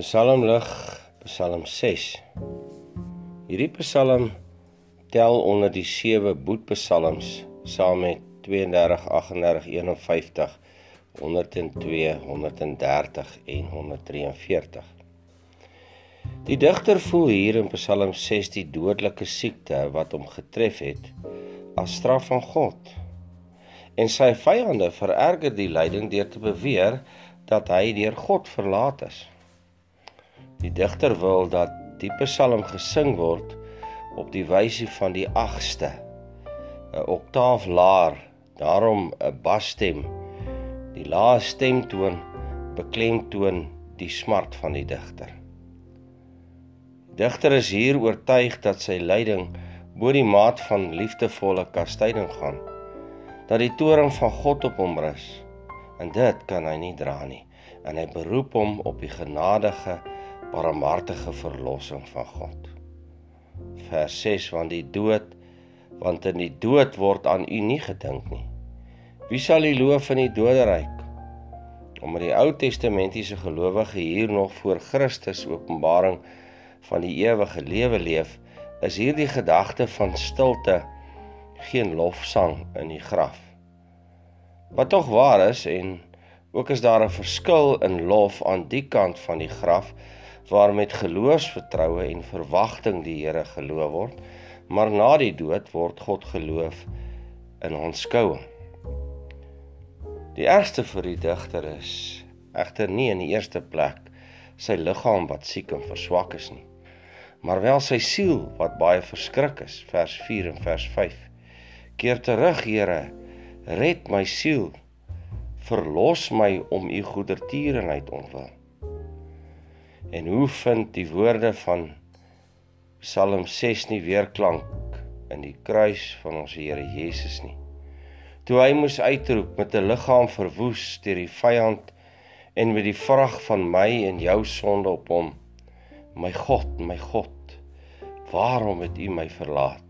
Psalmlig Psalm 6. Hierdie Psalm tel onder die sewe boetpsalms saam met 32, 38, 51, 102, 130 en 143. Die digter voel hier in Psalm 6 die dodelike siekte wat hom getref het as straf van God. En sy vyande vererger die lyding deur te beweer dat hy deur God verlaat is. Die digter wil dat die psalm gesing word op die wyse van die 8ste, 'n oktaaf laer, daarom 'n basstem. Die lae stemtoon beklemtoon die smart van die digter. Digter is hier oortuig dat sy lyding bo die maat van liefdevolle kastyding gaan, dat die toorn van God op hom rus, en dit kan hy nie dra nie, en hy beroep hom op die genadige barmhartige verlossing van God. Vers 6 want die dood want in die dood word aan u nie gedink nie. Wie sal u loof in die doderyk? Omdat die Ou Testamentiese gelowige hier nog voor Christus openbaring van die ewige lewe leef, is hierdie gedagte van stilte geen lofsang in die graf. Wat tog waar is en ook is daar 'n verskil in lof aan die kant van die graf waar met geloofsvertroue en verwagting die Here geloof word, maar na die dood word God geloof in aanskouing. Die ergste vir die digter is egter nie in die eerste plek sy liggaam wat siek en verswak is nie, maar wel sy siel wat baie verskrik is, vers 4 en vers 5. Keer terug, Here, red my siel. Verlos my om u goedertierenheid ontwil. En hoe vind die woorde van Psalm 6 nie weerklank in die kruis van ons Here Jesus nie? Toe hy moes uitroep met 'n liggaam verwoes deur die vyand en met die vrag van my en jou sonde op hom. My God, my God, waarom het U my verlaat?